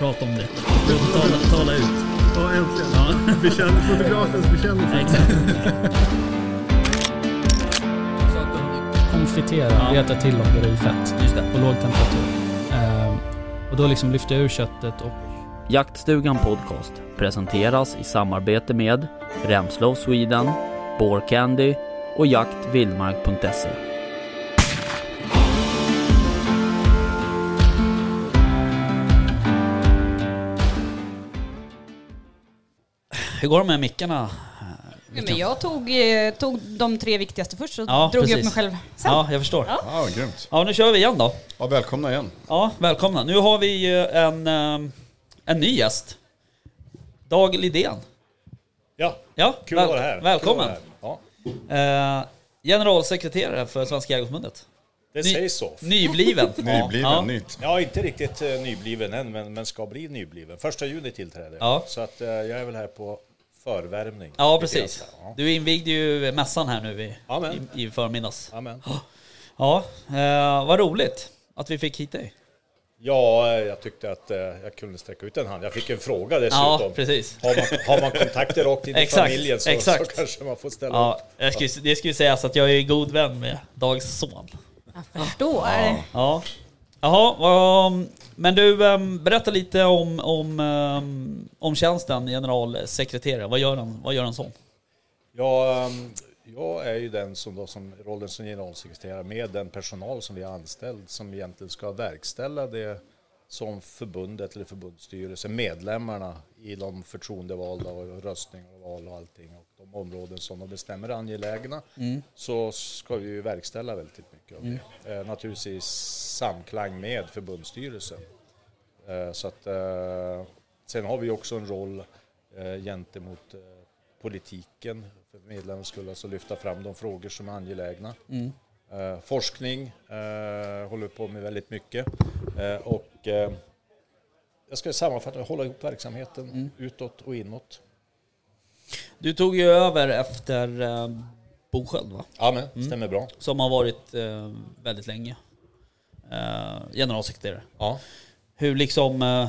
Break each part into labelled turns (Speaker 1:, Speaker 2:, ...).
Speaker 1: prata om det. Tala, tala ut.
Speaker 2: Ja, äntligen.
Speaker 1: Ja.
Speaker 2: Bekänn, fotografens bekännelse.
Speaker 1: Exakt.
Speaker 3: Konfitera,
Speaker 1: Ja.
Speaker 3: reta till om det är i fett
Speaker 1: Just det.
Speaker 3: på låg temperatur. Ehm, och då liksom lyfter jag ur köttet och
Speaker 4: Jaktstugan Podcast presenteras i samarbete med Remslow Sweden, Candy och jaktvildmark.se.
Speaker 1: Hur går det med mickarna?
Speaker 5: Ja, men jag tog, eh, tog de tre viktigaste först så
Speaker 1: Ja,
Speaker 5: drog jag upp
Speaker 1: precis.
Speaker 5: mig själv sen.
Speaker 1: Ja, jag förstår.
Speaker 5: Ja.
Speaker 6: Ja, grymt.
Speaker 1: Ja, nu kör vi igen då.
Speaker 6: Ja, välkomna igen.
Speaker 1: Ja, välkomna. Nu har vi eh, en, eh, en ny gäst. Dag Lidén.
Speaker 7: Ja,
Speaker 1: Ja,
Speaker 7: kul att vara här.
Speaker 1: Välkommen.
Speaker 7: Vara här. Ja,
Speaker 1: Eh, generalsekreterare för Svenska Jägareförbundet.
Speaker 7: det
Speaker 1: Ny-
Speaker 7: sägs så.
Speaker 1: Nybliven.
Speaker 6: Nybliven,
Speaker 1: ja.
Speaker 6: nytt.
Speaker 7: Ja, inte riktigt eh, nybliven än, men, men ska bli nybliven. Första juni tillträder jag.
Speaker 1: Ja.
Speaker 7: Så att eh, jag är väl här på förvärmning.
Speaker 1: Ja, precis.
Speaker 7: Ja.
Speaker 1: Du invigde ju mässan här nu i,
Speaker 7: Amen.
Speaker 1: i, i förmiddags.
Speaker 7: Amen.
Speaker 1: Ja, eh, vad roligt att vi fick hit dig.
Speaker 7: Ja, jag tyckte att eh, jag kunde sträcka ut en hand. Jag fick en fråga
Speaker 1: Ja,
Speaker 7: dessutom.
Speaker 1: precis.
Speaker 7: har, man, har man kontakter rakt in i familjen så,
Speaker 1: exakt.
Speaker 7: så kanske man får ställa
Speaker 1: Ja,
Speaker 7: upp.
Speaker 1: jag skulle, det skulle sägas att jag är god vän med Dags son.
Speaker 5: Jag förstår.
Speaker 1: Ja. Jaha, um, men du, um, berätta lite om, om, um, om tjänsten generalsekreterare. Vad gör en, vad gör en sån?
Speaker 7: Ja, ehm, jag är ju den som då som rollen som generalsekreterare med den personal som vi har anställd som egentligen ska verkställa det som förbundet eller förbundsstyrelsen, medlemmarna i de förtroendevalda och röstningar och val och allting och de områden som de bestämmer är angelägna så ska vi ju verkställa väldigt mycket av det. Eh, naturligtvis samklang med förbundsstyrelsen. Eh, så att, eh, sen har vi också en roll eh, gentemot eh, politiken för medlemmarnas skull, alltså lyfta fram de frågor som är angelägna. Eh, forskning eh, håller vi på med väldigt mycket. Eh, och eh, jag ska sammanfatta, hålla ihop verksamheten utåt och inåt.
Speaker 1: Du tog ju över efter Sköld, va?
Speaker 7: Ja, men stämmer bra.
Speaker 1: Som har varit eh, väldigt länge eh, generalsekreterare.
Speaker 7: Ja.
Speaker 1: Hur liksom, eh,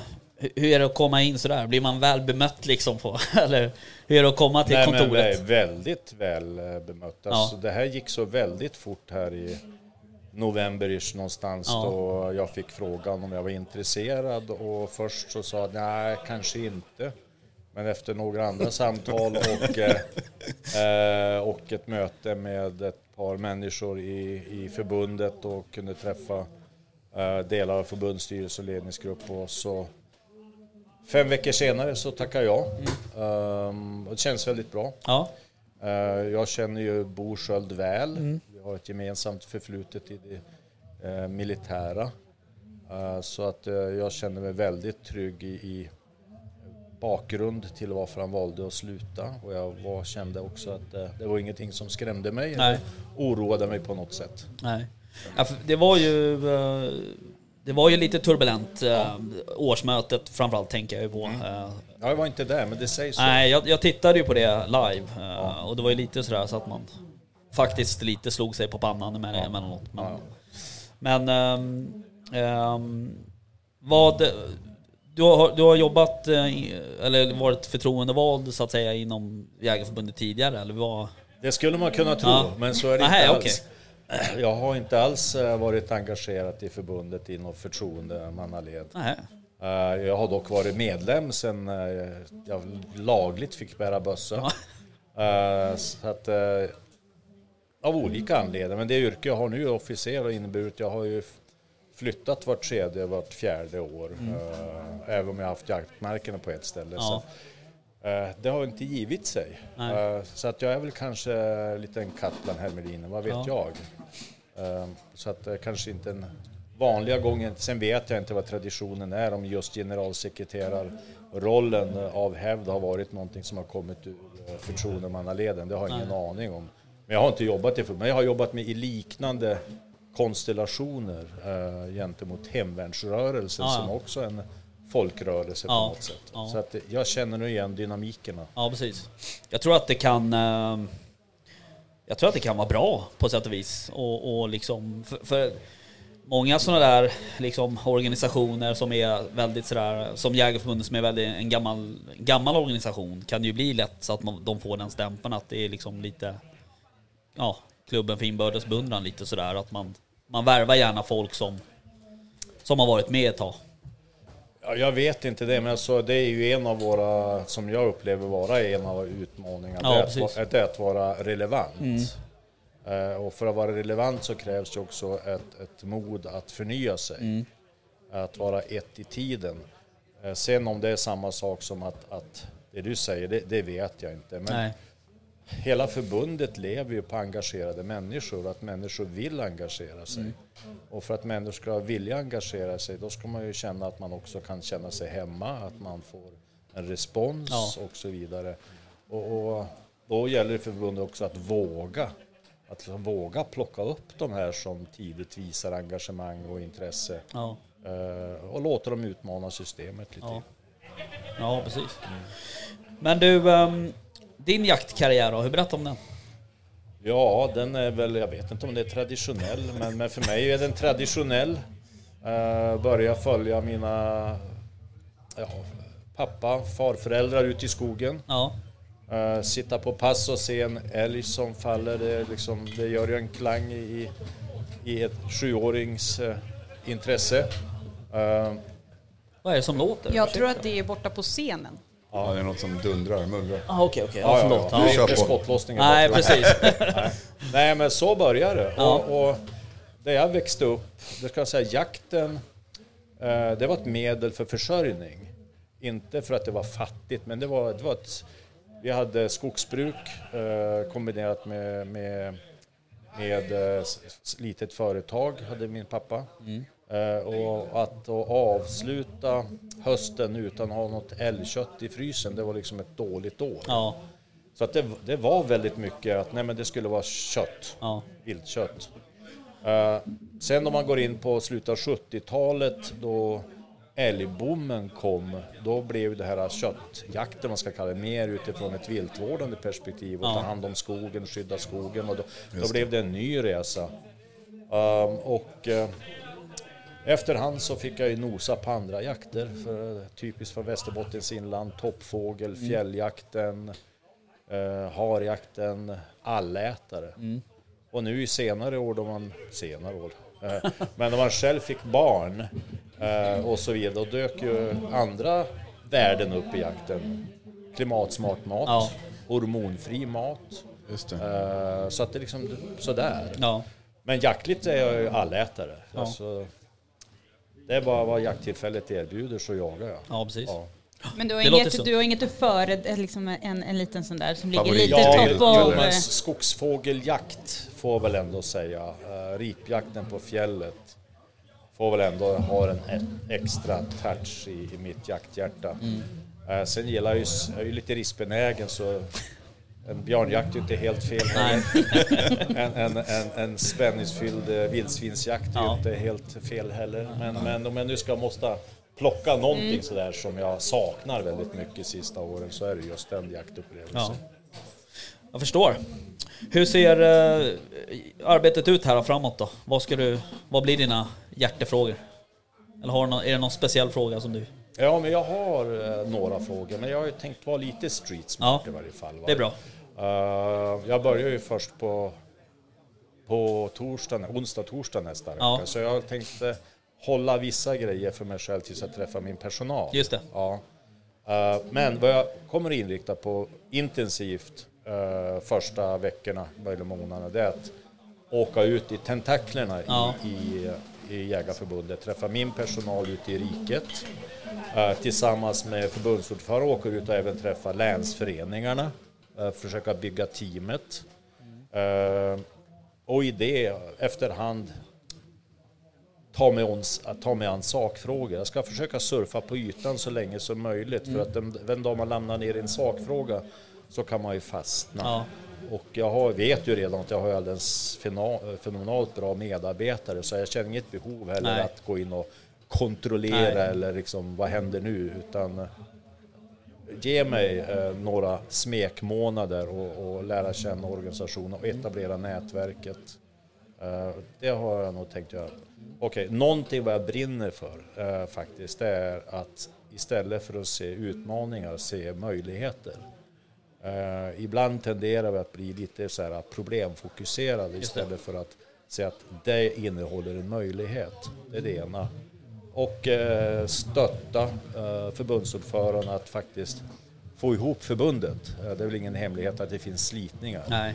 Speaker 1: hur- är det att komma in sådär? Blir man väl bemött liksom på, eller hur är det att komma till
Speaker 7: Nej, men
Speaker 1: kontoret?
Speaker 7: är väldigt väl eh, bemötta.
Speaker 1: Ja.
Speaker 7: Alltså, det här gick så väldigt fort här i november någonstans
Speaker 1: Ja.
Speaker 7: då jag fick frågan om jag var intresserad och först så sa jag nej, kanske inte. Men efter några andra samtal och, eh, eh, och ett möte med ett par människor i, i förbundet och kunde träffa delar av förbundsstyrelse och ledningsgrupp och så fem veckor senare så tackar jag. Ehm, och det känns väldigt bra.
Speaker 1: Ja,
Speaker 7: Eh, Jag känner ju Bo Sköld väl. Vi har ett gemensamt förflutet i det eh, militära. Eh, Så att eh, jag känner mig väldigt trygg i, bakgrund till varför han valde att sluta. Och jag var, kände också att eh, det var ingenting som skrämde mig
Speaker 1: Nej.
Speaker 7: eller oroade mig på något sätt.
Speaker 1: nej. Ja, det var ju, eh, det var ju lite turbulent, eh, årsmötet framförallt tänker jag ju på.
Speaker 7: Mm.
Speaker 1: Eh,
Speaker 7: Ja, jag var inte där, men det sägs så.
Speaker 1: Nej, jag, jag tittade ju på det live eh, och det var ju lite sådär så att man faktiskt lite slog sig på pannan med emellanåt. Men,
Speaker 7: Ja.
Speaker 1: men ehm, ehm, vad... Du har, du har jobbat, eller varit förtroendevald så att säga inom Jägarförbundet tidigare, eller vad?
Speaker 7: Det skulle man kunna tro,
Speaker 1: Ja.
Speaker 7: men så är det
Speaker 1: Nähä,
Speaker 7: inte alls. Jag har inte alls eh, varit engagerad i förbundet i något förtroendemannaled.
Speaker 1: Nej.
Speaker 7: Eh, Jag har dock varit medlem sen eh, jag lagligt fick bära bössa. Så att, eh, av olika anledningar, men det yrke jag har nu, officer, har inneburit jag har ju flyttat vart tredje, vart fjärde år. eh, Även om jag har haft jaktmarkerna på ett ställe.
Speaker 1: Mm. Ja.
Speaker 7: Så, det har inte givit sig.
Speaker 1: Nej.
Speaker 7: Eh, Så att jag är väl kanske lite en katt bland hermeliner, vad vet
Speaker 1: Ja.
Speaker 7: jag. Eh, Så att det kanske inte en vanliga gången. Sen vet jag inte vad traditionen är om just generalsekreterarrollen eh, av hävd har varit någonting som har kommit ur eh, förtroendemannaleden. Det har jag ingen aning om. Men jag har inte jobbat i men jag har jobbat med i liknande konstellationer eh, gentemot hemvärnsrörelsen
Speaker 1: ja.
Speaker 7: som också är en folkrörelse på
Speaker 1: Ja,
Speaker 7: något sätt.
Speaker 1: ja.
Speaker 7: Så att jag känner nu igen dynamikerna.
Speaker 1: Ja, precis. Jag tror att det kan... ehm, Jag tror att det kan vara bra på sätt och vis. Och, och liksom... För, för många sådana där liksom, organisationer som är väldigt sådär, som Jägarförbundet som är väldigt en gammal, gammal organisation kan ju bli lätt så att man, de får den stämpeln att det är liksom lite, ja, klubben för inbördes lite sådär att man, man värvar gärna folk som, som har varit med ett tag.
Speaker 7: Ja, jag vet inte det, men alltså, det är ju en av våra, som jag upplever vara en av utmaningarna.
Speaker 1: Ja,
Speaker 7: det, är att, vara- det är att vara relevant. Eh, och för att vara relevant så krävs det också ett, ett mod att förnya sig. Att vara ett i tiden. Eh, sen om det är samma sak som att, att det du säger, det, det vet jag inte. Men
Speaker 1: Nej.
Speaker 7: Hela förbundet lever ju på engagerade människor, att människor vill engagera sig.
Speaker 1: Mm.
Speaker 7: Och för att människor ska vilja engagera sig, då ska man ju känna att man också kan känna sig hemma, att man får en respons
Speaker 1: Ja.
Speaker 7: och så vidare. Och, och då gäller det för förbundet också att våga. Att liksom våga plocka upp de här som tidigt visar engagemang och intresse.
Speaker 1: Ja,
Speaker 7: Eh, och låta dem utmana systemet lite.
Speaker 1: ja. ja precis. Men du, ehm, din jaktkarriär då, hur berätta om den?
Speaker 7: Ja, den är väl, jag vet inte om det är traditionell, men, men för mig är den traditionell. Uh, börja följa mina ja, pappa, farföräldrar ut i skogen.
Speaker 1: Ja,
Speaker 7: Eh, sitta på pass och se en älg som faller, det, liksom, det gör ju en klang i, i ett sjuårings eh, intresse.
Speaker 1: Vad är det som låter?
Speaker 5: Jag tror att det är borta på scenen.
Speaker 6: Ja, det är något som dundrar, mullrar.
Speaker 1: Ah, okej, okej.
Speaker 7: ja,
Speaker 1: Ja,
Speaker 7: ja,
Speaker 1: förlåt.
Speaker 7: ja, det är skottlossningen.
Speaker 1: Nej, precis.
Speaker 7: Nej men så börjar det.
Speaker 1: Ja.
Speaker 7: Och, och där jag växte upp, det ska jag säga, jakten, eh, det var ett medel för försörjning. Inte för att det var fattigt, men det var, det var ett... Vi hade skogsbruk eh, kombinerat med, med, med eh, litet företag, hade min pappa. Eh, och att avsluta hösten utan att ha något älgkött i frysen, det var liksom ett dåligt år.
Speaker 1: Ja,
Speaker 7: Så att det, det var väldigt mycket att nej, men det skulle vara kött,
Speaker 1: ja,
Speaker 7: viltkött. Eh, sen om man går in på slutet av 70-talet då älgbommen kom, då blev det här köttjakten, man ska kalla det, mer utifrån ett viltvårdande perspektiv och ta
Speaker 1: Ja.
Speaker 7: hand om skogen, skydda skogen och då, då blev det en ny resa. Um, och uh, efterhand så fick jag ju nosa på andra jakter, för, typiskt för Västerbottens inland, toppfågel, fjälljakten, uh, harjakten, allätare. Och nu i senare år då man, senare år, eh, men när man själv fick barn eh, och så vidare, då dök ju andra värden upp i jakten. Klimatsmart mat,
Speaker 1: Ja.
Speaker 7: hormonfri mat.
Speaker 6: Just det.
Speaker 7: Eh, så att det är liksom sådär.
Speaker 1: ja.
Speaker 7: Men jaktligt är jag ju allätare. Alltså, det är bara vad jakttillfället erbjuder så jagar jag.
Speaker 1: Ja, precis.
Speaker 7: Ja.
Speaker 5: Men du har,
Speaker 1: Det
Speaker 5: inget, du har inget du före, eh, liksom en, en liten sån där som ligger lite
Speaker 7: Ja,
Speaker 5: topp av...
Speaker 7: skogsfågeljakt får väl ändå säga. Uh, ripjakten på fjället får väl ändå ha en extra touch i, i mitt jakthjärta. Eh, sen gillar jag ju, jag är ju lite riskbenägen så en björnjakt är inte helt fel en, en, en, en spänningsfylld eh, vildsvinsjakt är
Speaker 1: Ja.
Speaker 7: inte helt fel heller. Men, men om jag nu ska måste plocka någonting
Speaker 5: Mm.
Speaker 7: sådär som jag saknar väldigt mycket sista åren så är det just den jaktupplevelsen.
Speaker 1: Ja. Jag förstår. Hur ser eh, arbetet ut här framåt då? Vad, ska du, vad blir dina hjärtefrågor? Eller har någon, är det någon speciell fråga som du...
Speaker 7: Ja, men jag har eh, några frågor, men jag har ju tänkt vara lite street smart
Speaker 1: Ja,
Speaker 7: i varje fall. va?
Speaker 1: Det är bra.
Speaker 7: Eh, jag börjar ju först på, på torsdag, onsdag, torsdag nästa vecka.
Speaker 1: Ja.
Speaker 7: Så jag har tänkt eh, hålla vissa grejer för mig själv tills jag träffar min personal.
Speaker 1: Just det.
Speaker 7: Ja. Eh, men vad jag kommer inrikta på intensivt eh, första veckorna, eller månaderna, det är att åka ut i tentaklerna
Speaker 1: Ja.
Speaker 7: i, i, i Jägarförbundet, träffa min personal ute i riket. Eh, tillsammans med förbundsordförande åker ut och även träffa länsföreningarna, försöka bygga teamet. Eh, och i det efterhand ta mig, on, ta mig an sakfrågor. Jag ska försöka surfa på ytan så länge som möjligt för att den, den dag man lämnar ner i en sakfråga så kan man ju fastna.
Speaker 1: Ja.
Speaker 7: Och jag har, vet ju redan att jag har alldeles fenomenalt bra medarbetare så jag känner inget behov heller
Speaker 1: Nej.
Speaker 7: att gå in och kontrollera
Speaker 1: Nej.
Speaker 7: eller liksom vad händer nu utan eh, ge mig eh, några smekmånader och, och lära känna organisationen och etablera nätverket. Eh, Det har jag nog tänkt göra. Okej, någonting vad jag brinner för eh, faktiskt, det är att istället för att se utmaningar, se möjligheter. Eh, ibland tenderar vi att bli lite så här problemfokuserade istället för att se att det innehåller en möjlighet. Det är det ena. Och eh, stötta eh, förbundsordförande att faktiskt få ihop förbundet. Eh, det är väl ingen hemlighet att det finns slitningar.
Speaker 1: Nej.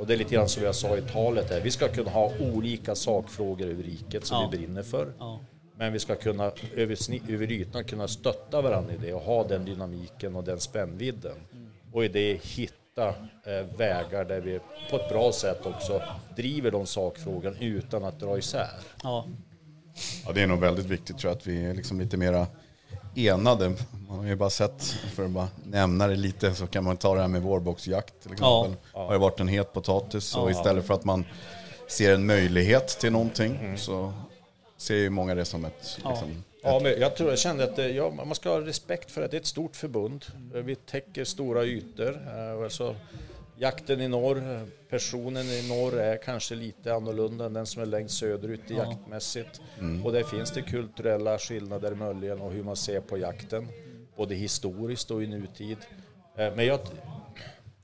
Speaker 7: Och det är lite grann som jag sa i talet här. Vi ska kunna ha olika sakfrågor över riket som
Speaker 1: Ja.
Speaker 7: vi brinner för.
Speaker 1: Ja.
Speaker 7: Men vi ska kunna över, över ytan kunna stötta varandra i det och ha den dynamiken och den spännvidden. Och i det hitta vägar där vi på ett bra sätt också driver de sakfrågorna utan att dra isär.
Speaker 1: Ja.
Speaker 6: Ja, det är nog väldigt viktigt tror jag att vi är liksom lite mera enade. Man har ju bara sett, för att bara nämna det lite, så kan man ta det här med vårboxjakt till
Speaker 1: Ja.
Speaker 6: exempel. Det har ju varit en het potatis och
Speaker 1: Ja.
Speaker 6: istället för att man ser en möjlighet till någonting så ser ju många det som ett... Liksom,
Speaker 7: Ja, men jag tror jag kände att det, ja, man ska ha respekt för att det är ett stort förbund. Vi täcker stora ytor. Eh, Alltså, jakten i norr, personen i norr är kanske lite annorlunda än den som är längst söderut i jaktmässigt. Och där finns det kulturella skillnader möjligen och hur man ser på jakten. Både historiskt och i nutid. Eh, Men jag,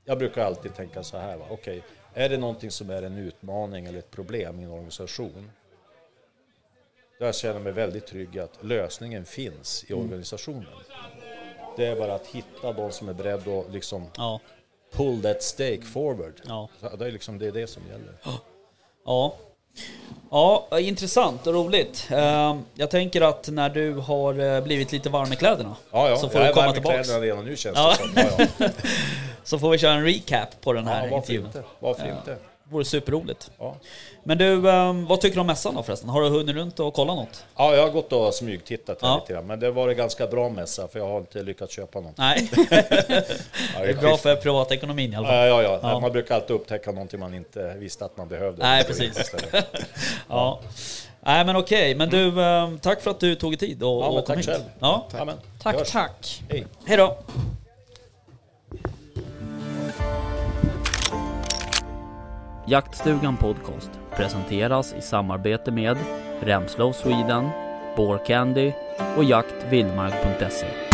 Speaker 7: jag brukar alltid tänka så här, okej, är det någonting som är en utmaning eller ett problem i en organisation där jag känner mig väldigt trygg att lösningen finns i organisationen. Det är bara att hitta de som är beredda att liksom
Speaker 1: Ja.
Speaker 7: Pull that stake forward.
Speaker 1: Ja.
Speaker 7: Så det, är liksom, det är det som gäller.
Speaker 1: Ja. Ja, intressant och roligt. Ehm, Jag tänker att när du har eh, blivit lite varm i kläderna
Speaker 7: Ja, ja.
Speaker 1: så får
Speaker 7: jag
Speaker 1: du
Speaker 7: är
Speaker 1: komma
Speaker 7: varm i kläderna redan nu känns
Speaker 1: Ja.
Speaker 7: det som. Ja, ja.
Speaker 1: Så får vi köra en recap på den här
Speaker 7: ja varför
Speaker 1: intervjun.
Speaker 7: inte? Varför inte?
Speaker 1: Vore superroligt.
Speaker 7: Ja.
Speaker 1: Men du, ehm, vad tycker du om mässan då förresten? Har du hunnit runt och kolla något?
Speaker 7: ja, jag har gått och smygtittat
Speaker 1: Ja.
Speaker 7: lite grann. Men det var en ganska bra mässa för jag har inte lyckats köpa något.
Speaker 1: Nej,
Speaker 7: Ja,
Speaker 1: det är bra för privatekonomin i alla fall.
Speaker 7: Ja, ja, ja.
Speaker 1: Ja.
Speaker 7: Man brukar alltid upptäcka någonting man inte visste att man behövde.
Speaker 1: Nej, precis. Ja. Nej men okej, men du, ehm, tack för att du tog dig tid och,
Speaker 7: Ja,
Speaker 1: och kom
Speaker 7: tack
Speaker 1: hit.
Speaker 7: själv.
Speaker 1: Ja,
Speaker 5: Tack,
Speaker 7: hörs.
Speaker 5: tack.
Speaker 7: Hej.
Speaker 1: hej då.
Speaker 4: Jaktstugan Podcast presenteras i samarbete med Remslow Sweden, Candy och jaktvildmark.se.